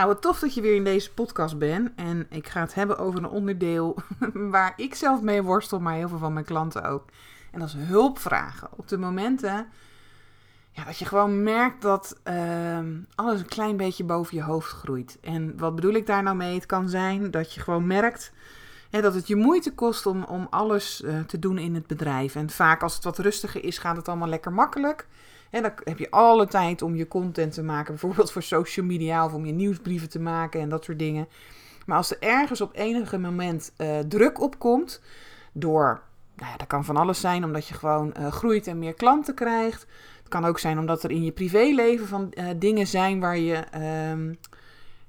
Nou, wat tof dat je weer in deze podcast bent. En ik ga het hebben over een onderdeel waar ik zelf mee worstel, maar heel veel van mijn klanten ook. En dat is hulpvragen. Op de momenten ja, dat je gewoon merkt dat ehm, alles een klein beetje boven je hoofd groeit. En wat bedoel ik daar nou mee? Het kan zijn dat je gewoon merkt dat het je moeite kost om, om alles eh, te doen in het bedrijf. En vaak als het wat rustiger is, gaat het allemaal lekker makkelijk. En dan heb je alle tijd om je content te maken, bijvoorbeeld voor social media of om je nieuwsbrieven te maken en dat soort dingen. Maar als er ergens op enige moment uh, druk opkomt, door, nou ja, dat kan van alles zijn, omdat je gewoon uh, groeit en meer klanten krijgt. Het kan ook zijn omdat er in je privéleven van uh, dingen zijn waar je um,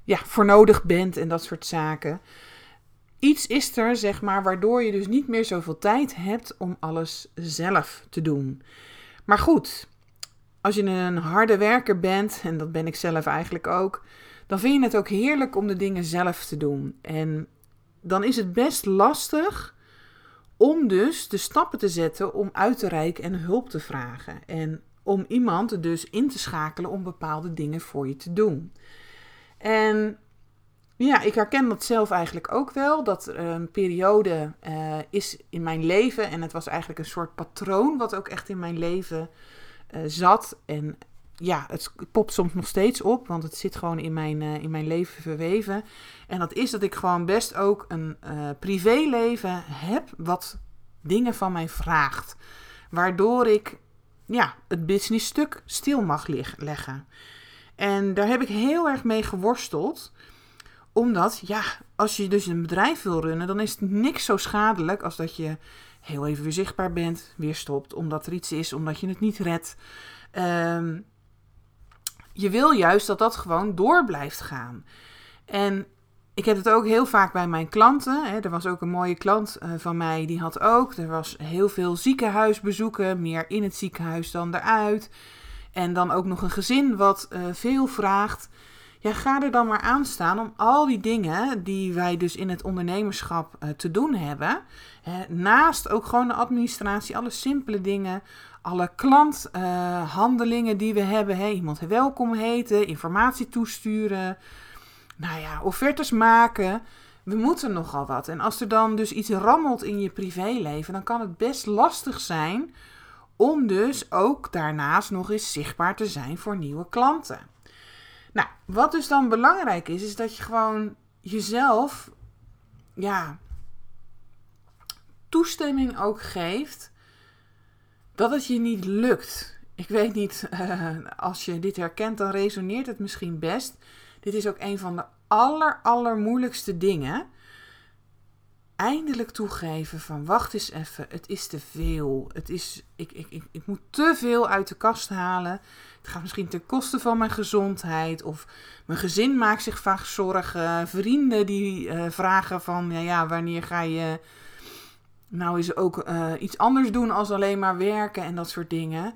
ja, voor nodig bent en dat soort zaken. Iets is er, zeg maar, waardoor je dus niet meer zoveel tijd hebt om alles zelf te doen. Maar goed, als je een harde werker bent, en dat ben ik zelf eigenlijk ook, dan vind je het ook heerlijk om de dingen zelf te doen. En dan is het best lastig om dus de stappen te zetten om uit te reiken en hulp te vragen. En om iemand dus in te schakelen om bepaalde dingen voor je te doen. En ja, ik herken dat zelf eigenlijk ook wel. Dat een periode uh, is in mijn leven. En het was eigenlijk een soort patroon wat ook echt in mijn leven uh, zat. En ja, het popt soms nog steeds op, want het zit gewoon in mijn, uh, in mijn leven verweven. En dat is dat ik gewoon best ook een privéleven heb wat dingen van mij vraagt. Waardoor ik ja, het business stuk stil mag leggen. En daar heb ik heel erg mee geworsteld omdat, ja, als je dus een bedrijf wil runnen, dan is het niks zo schadelijk als dat je heel even weer zichtbaar bent, weer stopt, omdat er iets is, omdat je het niet redt. Um, je wil juist dat dat gewoon door blijft gaan. En ik heb het ook heel vaak bij mijn klanten. Hè. Er was ook een mooie klant uh, van mij, die had ook. Er was heel veel ziekenhuisbezoeken, meer in het ziekenhuis dan eruit. En dan ook nog een gezin wat uh, veel vraagt ja, ga er dan maar aan staan om al die dingen die wij dus in het ondernemerschap uh, te doen hebben, naast ook gewoon de administratie, alle simpele dingen, alle klanthandelingen uh, die we hebben, iemand welkom heten, informatie toesturen, nou ja, offertes maken. We moeten nogal wat. En als er dan dus iets rammelt in je privéleven, dan kan het best lastig zijn om dus ook daarnaast nog eens zichtbaar te zijn voor nieuwe klanten. Nou, wat dus dan belangrijk is, is dat je gewoon jezelf, ja, toestemming ook geeft dat het je niet lukt. Ik weet niet, uh, als je dit herkent, dan resoneert het misschien best. Dit is ook een van de aller, allermoeilijkste dingen eindelijk toegeven van wacht eens even, het is te veel. Het is, ik, ik, ik, ik moet te veel uit de kast halen. Het gaat misschien ten koste van mijn gezondheid. Of mijn gezin maakt zich vaak zorgen. Vrienden die uh, vragen van ja, ja, wanneer ga je nou eens ook uh, iets anders doen als alleen maar werken en dat soort dingen.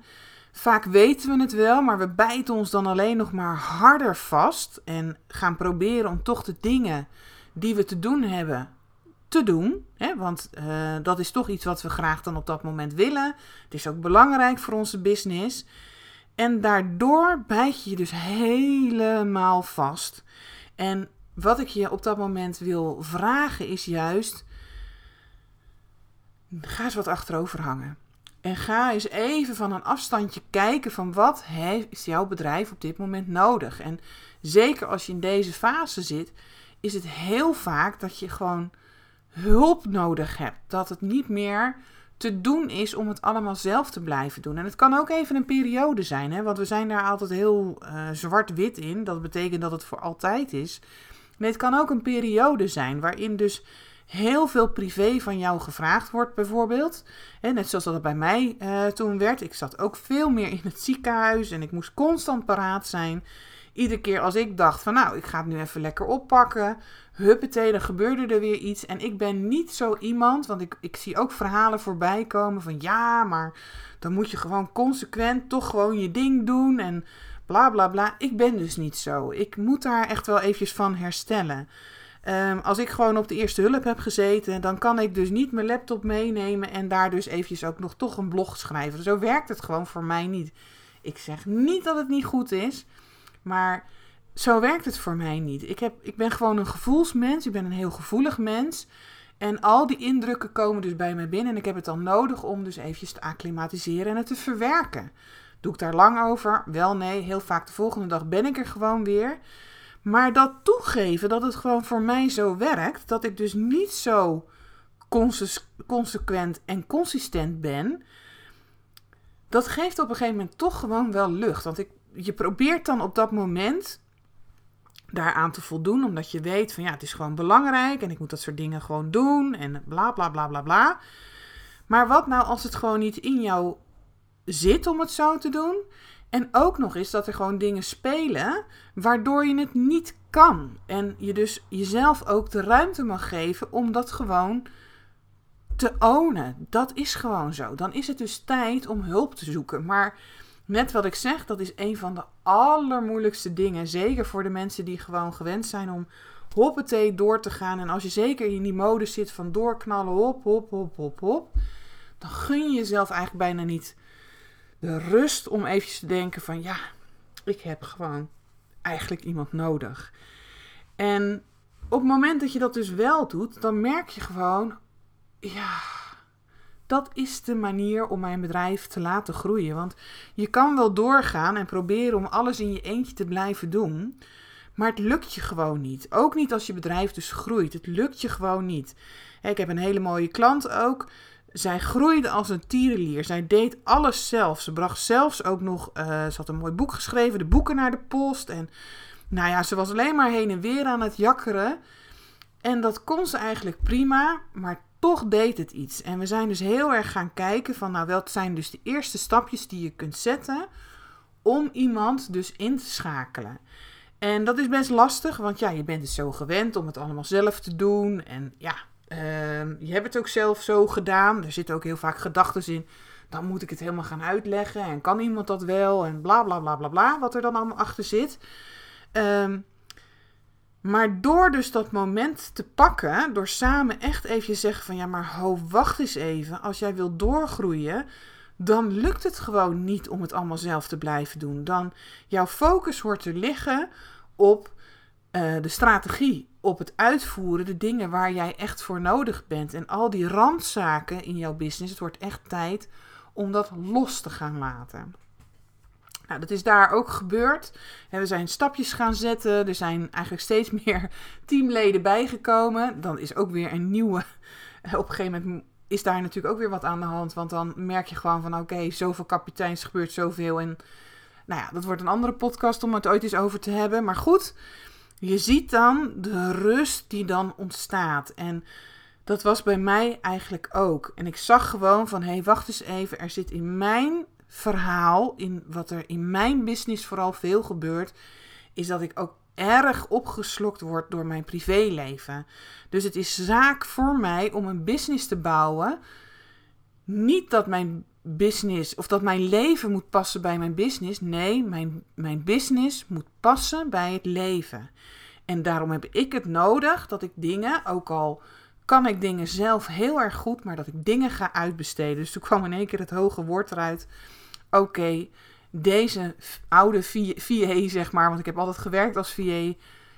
Vaak weten we het wel, maar we bijten ons dan alleen nog maar harder vast. En gaan proberen om toch de dingen die we te doen hebben te doen. Hè? Want uh, dat is toch iets wat we graag dan op dat moment willen. Het is ook belangrijk voor onze business. En daardoor bijt je je dus helemaal vast. En wat ik je op dat moment wil vragen is juist: ga eens wat achterover hangen. En ga eens even van een afstandje kijken van wat heeft jouw bedrijf op dit moment nodig. En zeker als je in deze fase zit, is het heel vaak dat je gewoon hulp nodig hebt. Dat het niet meer te doen is om het allemaal zelf te blijven doen. En het kan ook even een periode zijn, hè? want we zijn daar altijd heel uh, zwart-wit in. Dat betekent dat het voor altijd is. Nee, het kan ook een periode zijn waarin dus heel veel privé van jou gevraagd wordt, bijvoorbeeld. En net zoals dat bij mij uh, toen werd. Ik zat ook veel meer in het ziekenhuis en ik moest constant paraat zijn. Iedere keer als ik dacht van nou, ik ga het nu even lekker oppakken. Huppatee, dan gebeurde er weer iets. En ik ben niet zo iemand, want ik, ik zie ook verhalen voorbij komen van ja, maar dan moet je gewoon consequent toch gewoon je ding doen en bla bla bla. Ik ben dus niet zo. Ik moet daar echt wel eventjes van herstellen. Ehm, als ik gewoon op de eerste hulp heb gezeten, dan kan ik dus niet mijn laptop meenemen en daar dus eventjes ook nog toch een blog schrijven. Zo werkt het gewoon voor mij niet. Ik zeg niet dat het niet goed is, maar zo werkt het voor mij niet. Ik, heb, ik ben gewoon een gevoelsmens, ik ben een heel gevoelig mens. En al die indrukken komen dus bij mij binnen en ik heb het dan nodig om dus eventjes te acclimatiseren en het te verwerken. Doe ik daar lang over? Wel nee, heel vaak de volgende dag ben ik er gewoon weer. Maar dat toegeven dat het gewoon voor mij zo werkt, dat ik dus niet zo consequent en consistent ben, dat geeft op een gegeven moment toch gewoon wel lucht. Want ik, je probeert dan op dat moment daaraan te voldoen, omdat je weet van ja, het is gewoon belangrijk en ik moet dat soort dingen gewoon doen en bla bla bla bla bla. Maar wat nou als het gewoon niet in jou zit om het zo te doen? En ook nog eens dat er gewoon dingen spelen waardoor je het niet kan. En je dus jezelf ook de ruimte mag geven om dat gewoon te ownen. Dat is gewoon zo. Dan is het dus tijd om hulp te zoeken. Maar net wat ik zeg, dat is een van de allermoeilijkste dingen. Zeker voor de mensen die gewoon gewend zijn om hoppatee door te gaan. En als je zeker in die mode zit van doorknallen, hop, hop, hop, hop, hop. Dan gun je jezelf eigenlijk bijna niet de rust om eventjes te denken van ja, ik heb gewoon eigenlijk iemand nodig. En op het moment dat je dat dus wel doet, dan merk je gewoon, ja, dat is de manier om mijn bedrijf te laten groeien. Want je kan wel doorgaan en proberen om alles in je eentje te blijven doen. Maar het lukt je gewoon niet. Ook niet als je bedrijf dus groeit. Het lukt je gewoon niet. Ik heb een hele mooie klant ook. Zij groeide als een tierenlier. Zij deed alles zelf. Ze bracht zelfs ook nog. Uh, ze had een mooi boek geschreven, de boeken naar de post. En nou ja, ze was alleen maar heen en weer aan het jakkeren. En dat kon ze eigenlijk prima, maar toch deed het iets. En we zijn dus heel erg gaan kijken van, nou, wat zijn dus de eerste stapjes die je kunt zetten om iemand dus in te schakelen. En dat is best lastig, want ja, je bent dus zo gewend om het allemaal zelf te doen. En ja, uh, je hebt het ook zelf zo gedaan. Er zitten ook heel vaak gedachten in. Dan moet ik het helemaal gaan uitleggen. En kan iemand dat wel? En bla bla bla bla bla. Wat er dan allemaal achter zit. Um, maar door dus dat moment te pakken, door samen echt even te zeggen van ja, maar wacht eens even. Als jij wil doorgroeien, dan lukt het gewoon niet om het allemaal zelf te blijven doen. Dan jouw focus hoort te liggen op uh, de strategie, op het uitvoeren, de dingen waar jij echt voor nodig bent. En al die randzaken in jouw business, het wordt echt tijd om dat los te gaan laten. Nou, dat is daar ook gebeurd. we zijn stapjes gaan zetten. Er zijn eigenlijk steeds meer teamleden bijgekomen. Dan is ook weer een nieuwe. Op een gegeven moment is daar natuurlijk ook weer wat aan de hand. Want dan merk je gewoon van oké, zoveel kapiteins gebeurt zoveel. En nou ja, dat wordt een andere podcast om het ooit eens over te hebben. Maar goed, je ziet dan de rust die dan ontstaat. En dat was bij mij eigenlijk ook. En ik zag gewoon van hé, hey, wacht eens even. Er zit in mijn verhaal, in wat er in mijn business vooral veel gebeurt, is dat ik ook erg opgeslokt word door mijn privéleven. Dus het is zaak voor mij om een business te bouwen. Niet dat mijn business of dat mijn leven moet passen bij mijn business. Nee, mijn, mijn business moet passen bij het leven. En daarom heb ik het nodig dat ik dingen, ook al kan ik dingen zelf heel erg goed, maar dat ik dingen ga uitbesteden. Dus toen kwam in één keer het hoge woord eruit oké, deze oude VA, zeg maar, want ik heb altijd gewerkt als VA,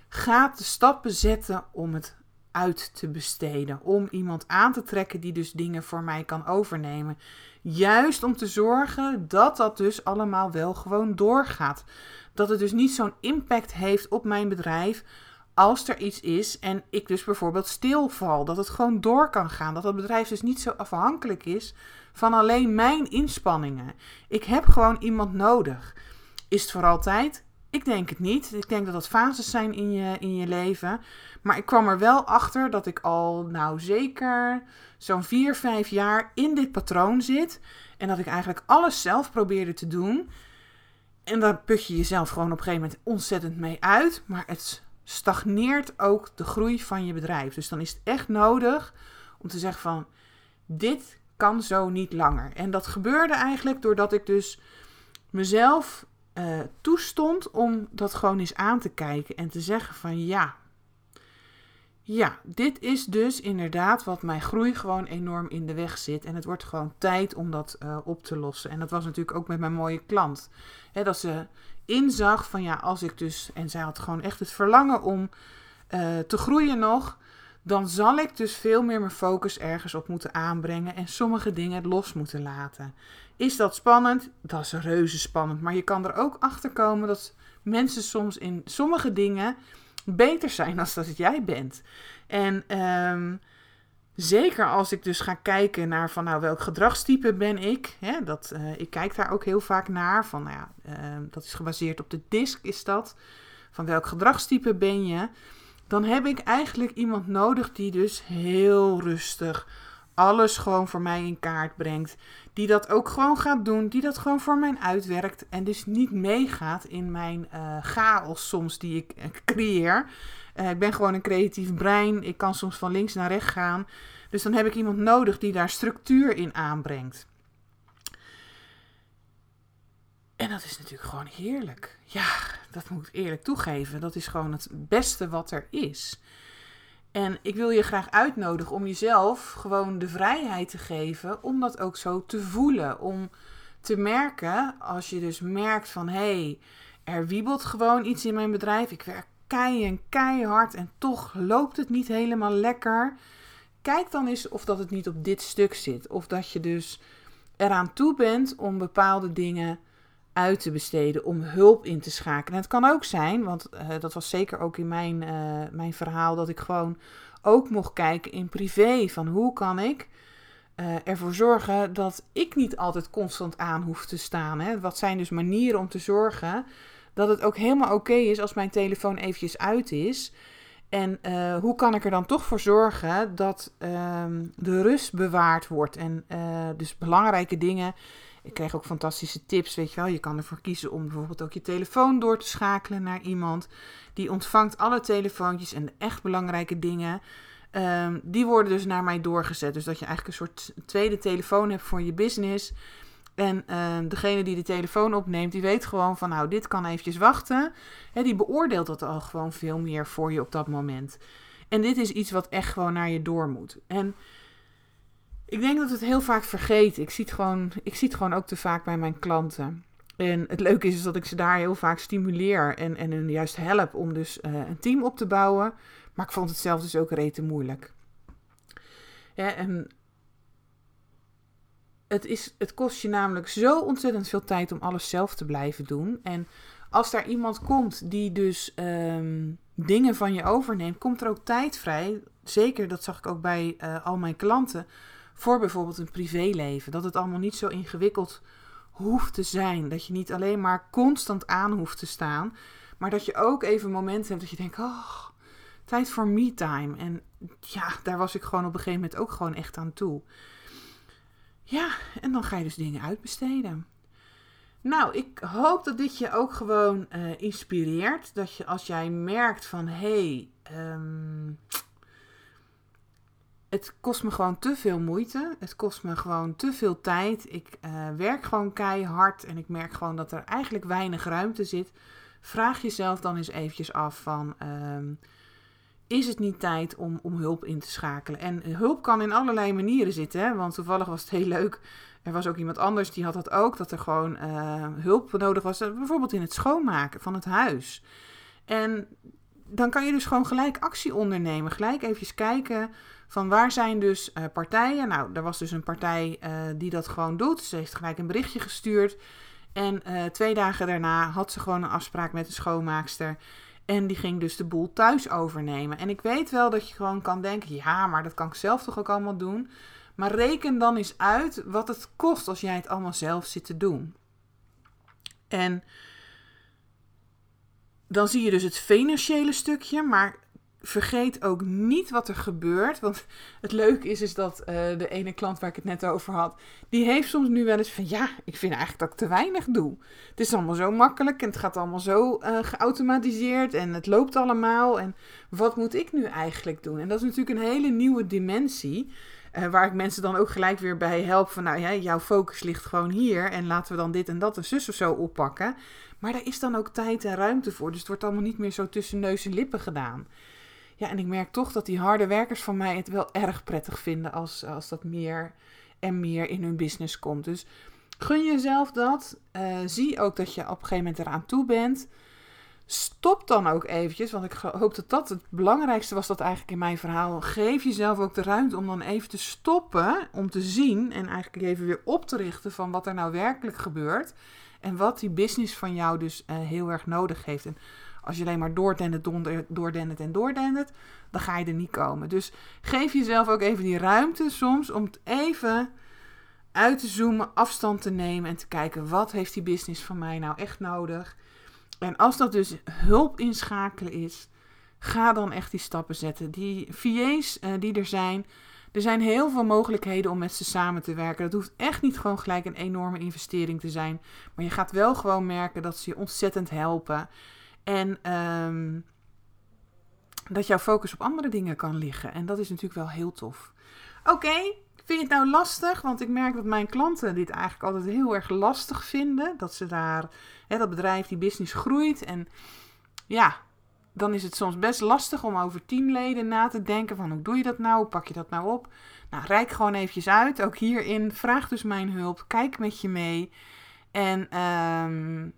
gaat de stappen zetten om het uit te besteden. Om iemand aan te trekken die dus dingen voor mij kan overnemen. Juist om te zorgen dat dat dus allemaal wel gewoon doorgaat. Dat het dus niet zo'n impact heeft op mijn bedrijf als er iets is en ik dus bijvoorbeeld stilval. Dat het gewoon door kan gaan. Dat het bedrijf dus niet zo afhankelijk is van alleen mijn inspanningen. Ik heb gewoon iemand nodig. Is het voor altijd? Ik denk het niet. Ik denk dat dat fases zijn in je, in je leven. Maar ik kwam er wel achter dat ik al, nou zeker zo'n 4, 5 jaar in dit patroon zit. En dat ik eigenlijk alles zelf probeerde te doen. En daar put je jezelf gewoon op een gegeven moment ontzettend mee uit. Maar het stagneert ook de groei van je bedrijf. Dus dan is het echt nodig om te zeggen van dit kan zo niet langer. En dat gebeurde eigenlijk doordat ik dus mezelf uh, toestond om dat gewoon eens aan te kijken en te zeggen van ja, ja, dit is dus inderdaad wat mijn groei gewoon enorm in de weg zit. En het wordt gewoon tijd om dat uh, op te lossen. En dat was natuurlijk ook met mijn mooie klant. He, dat ze inzag van ja, als ik dus, en zij had gewoon echt het verlangen om uh, te groeien nog, dan zal ik dus veel meer mijn focus ergens op moeten aanbrengen en sommige dingen los moeten laten. Is dat spannend? Dat is reuze spannend. Maar je kan er ook achter komen dat mensen soms in sommige dingen beter zijn dan dat jij bent. En um, zeker als ik dus ga kijken naar van nou welk gedragstype ben ik. Hè, dat, uh, ik kijk daar ook heel vaak naar. Van nou ja, uh, dat is gebaseerd op de disk is dat. Van welk gedragstype ben je. Dan heb ik eigenlijk iemand nodig die dus heel rustig alles gewoon voor mij in kaart brengt. Die dat ook gewoon gaat doen. Die dat gewoon voor mij uitwerkt. En dus niet meegaat in mijn uh, chaos soms die ik uh, creëer. Uh, ik ben gewoon een creatief brein. Ik kan soms van links naar rechts gaan. Dus dan heb ik iemand nodig die daar structuur in aanbrengt. En dat is natuurlijk gewoon heerlijk. Ja, dat moet ik eerlijk toegeven. Dat is gewoon het beste wat er is. En ik wil je graag uitnodigen om jezelf gewoon de vrijheid te geven om dat ook zo te voelen. Om te merken, als je dus merkt van hé, hey, er wiebelt gewoon iets in mijn bedrijf. Ik werk kei en keihard en toch loopt het niet helemaal lekker. Kijk dan eens of dat het niet op dit stuk zit. Of dat je dus eraan toe bent om bepaalde dingen uit te besteden, om hulp in te schakelen. En het kan ook zijn, want uh, dat was zeker ook in mijn, uh, mijn verhaal, dat ik gewoon ook mocht kijken in privé van hoe kan ik uh, ervoor zorgen dat ik niet altijd constant aan hoef te staan. Hè? Wat zijn dus manieren om te zorgen dat het ook helemaal oké is als mijn telefoon eventjes uit is. En uh, hoe kan ik er dan toch voor zorgen dat uh, de rust bewaard wordt? En uh, dus belangrijke dingen ik kreeg ook fantastische tips, weet je wel. Je kan ervoor kiezen om bijvoorbeeld ook je telefoon door te schakelen naar iemand. Die ontvangt alle telefoontjes en de echt belangrijke dingen. Um, die worden dus naar mij doorgezet. Dus dat je eigenlijk een soort tweede telefoon hebt voor je business. En uh, degene die de telefoon opneemt, die weet gewoon van nou, dit kan eventjes wachten. He, die beoordeelt dat al gewoon veel meer voor je op dat moment. En dit is iets wat echt gewoon naar je door moet. En ik denk dat we het heel vaak vergeten. Ik zie het gewoon, ik zie het gewoon ook te vaak bij mijn klanten. En het leuke is, dat ik ze daar heel vaak stimuleer en, en hen juist help om dus uh, een team op te bouwen. Maar ik vond het zelf dus ook rete moeilijk. Ja, en het, is, het kost je namelijk zo ontzettend veel tijd om alles zelf te blijven doen. En als daar iemand komt die dus um, dingen van je overneemt, komt er ook tijd vrij. Zeker, dat zag ik ook bij uh, al mijn klanten voor bijvoorbeeld een privéleven. Dat het allemaal niet zo ingewikkeld hoeft te zijn. Dat je niet alleen maar constant aan hoeft te staan. Maar dat je ook even momenten hebt dat je denkt: oh, tijd voor me-time. En ja, daar was ik gewoon op een gegeven moment ook gewoon echt aan toe. Ja, en dan ga je dus dingen uitbesteden. Nou, ik hoop dat dit je ook gewoon uh, inspireert. Dat je als jij merkt van hé, hey, um, het kost me gewoon te veel moeite. Het kost me gewoon te veel tijd. Ik uh, werk gewoon keihard en ik merk gewoon dat er eigenlijk weinig ruimte zit. Vraag jezelf dan eens eventjes af van... Um, is het niet tijd om, om hulp in te schakelen? En hulp kan in allerlei manieren zitten. Hè? Want toevallig was het heel leuk. Er was ook iemand anders die had dat ook. Dat er gewoon uh, hulp nodig was. Bijvoorbeeld in het schoonmaken van het huis. En dan kan je dus gewoon gelijk actie ondernemen. Gelijk eventjes kijken van waar zijn dus partijen. Nou, er was dus een partij die dat gewoon doet. Ze heeft gelijk een berichtje gestuurd. En twee dagen daarna had ze gewoon een afspraak met de schoonmaakster. En die ging dus de boel thuis overnemen. En ik weet wel dat je gewoon kan denken: ja, maar dat kan ik zelf toch ook allemaal doen. Maar reken dan eens uit wat het kost als jij het allemaal zelf zit te doen. En dan zie je dus het financiële stukje, maar vergeet ook niet wat er gebeurt. Want het leuke is, is dat eh, de ene klant waar ik het net over had, die heeft soms nu wel eens van ja, ik vind eigenlijk dat ik te weinig doe. Het is allemaal zo makkelijk en het gaat allemaal zo uh, geautomatiseerd en het loopt allemaal. En wat moet ik nu eigenlijk doen? En dat is natuurlijk een hele nieuwe dimensie. Uh, waar ik mensen dan ook gelijk weer bij help van, nou ja, jouw focus ligt gewoon hier en laten we dan dit en dat een zus of zo oppakken. Maar daar is dan ook tijd en ruimte voor, dus het wordt allemaal niet meer zo tussen neus en lippen gedaan. Ja, en ik merk toch dat die harde werkers van mij het wel erg prettig vinden als, als dat meer en meer in hun business komt. Dus gun jezelf dat. Uh, zie ook dat je op een gegeven moment eraan toe bent. Stop dan ook eventjes, want ik hoop dat dat het belangrijkste was dat eigenlijk in mijn verhaal. Geef jezelf ook de ruimte om dan even te stoppen, om te zien en eigenlijk even weer op te richten van wat er nou werkelijk gebeurt. En wat die business van jou dus uh, heel erg nodig heeft. En als je alleen maar doordendert, doordendert en doordendert, dan ga je er niet komen. Dus geef jezelf ook even die ruimte soms om even uit te zoomen, afstand te nemen en te kijken wat heeft die business van mij nou echt nodig. En als dat dus hulp inschakelen is, ga dan echt die stappen zetten. Die VA's uh, die er zijn, er zijn heel veel mogelijkheden om met ze samen te werken. Dat hoeft echt niet gewoon gelijk een enorme investering te zijn. Maar je gaat wel gewoon merken dat ze je ontzettend helpen. En um, dat jouw focus op andere dingen kan liggen. En dat is natuurlijk wel heel tof. Oké, vind je het nou lastig? Want ik merk dat mijn klanten dit eigenlijk altijd heel erg lastig vinden. Dat ze daar, hè, dat bedrijf, die business groeit. En ja, dan is het soms best lastig om over teamleden na te denken. Van hoe doe je dat nou? Hoe pak je dat nou op? Nou, rijk gewoon eventjes uit. Ook hierin, vraag dus mijn hulp. Kijk met je mee. En um,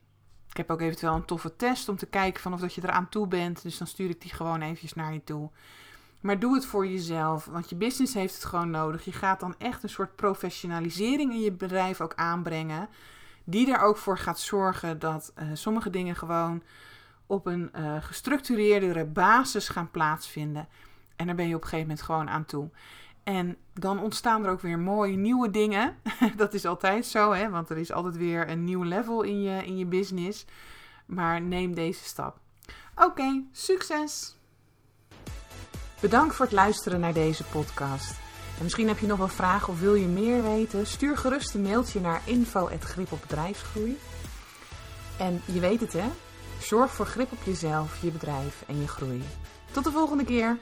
ik heb ook eventueel een toffe test om te kijken van of dat je eraan toe bent. Dus dan stuur ik die gewoon eventjes naar je toe. Maar doe het voor jezelf, want je business heeft het gewoon nodig. Je gaat dan echt een soort professionalisering in je bedrijf ook aanbrengen. Die er ook voor gaat zorgen dat uh, sommige dingen gewoon op een uh, gestructureerdere basis gaan plaatsvinden. En daar ben je op een gegeven moment gewoon aan toe. En dan ontstaan er ook weer mooie nieuwe dingen. dat is altijd zo, hè? want er is altijd weer een nieuw level in je, in je business. Maar neem deze stap. Oké, succes! Bedankt voor het luisteren naar deze podcast. En misschien heb je nog wel vragen of wil je meer weten? Stuur gerust een mailtje naar info.grip op bedrijfsgroei. En je weet het hè, zorg voor grip op jezelf, je bedrijf en je groei. Tot de volgende keer!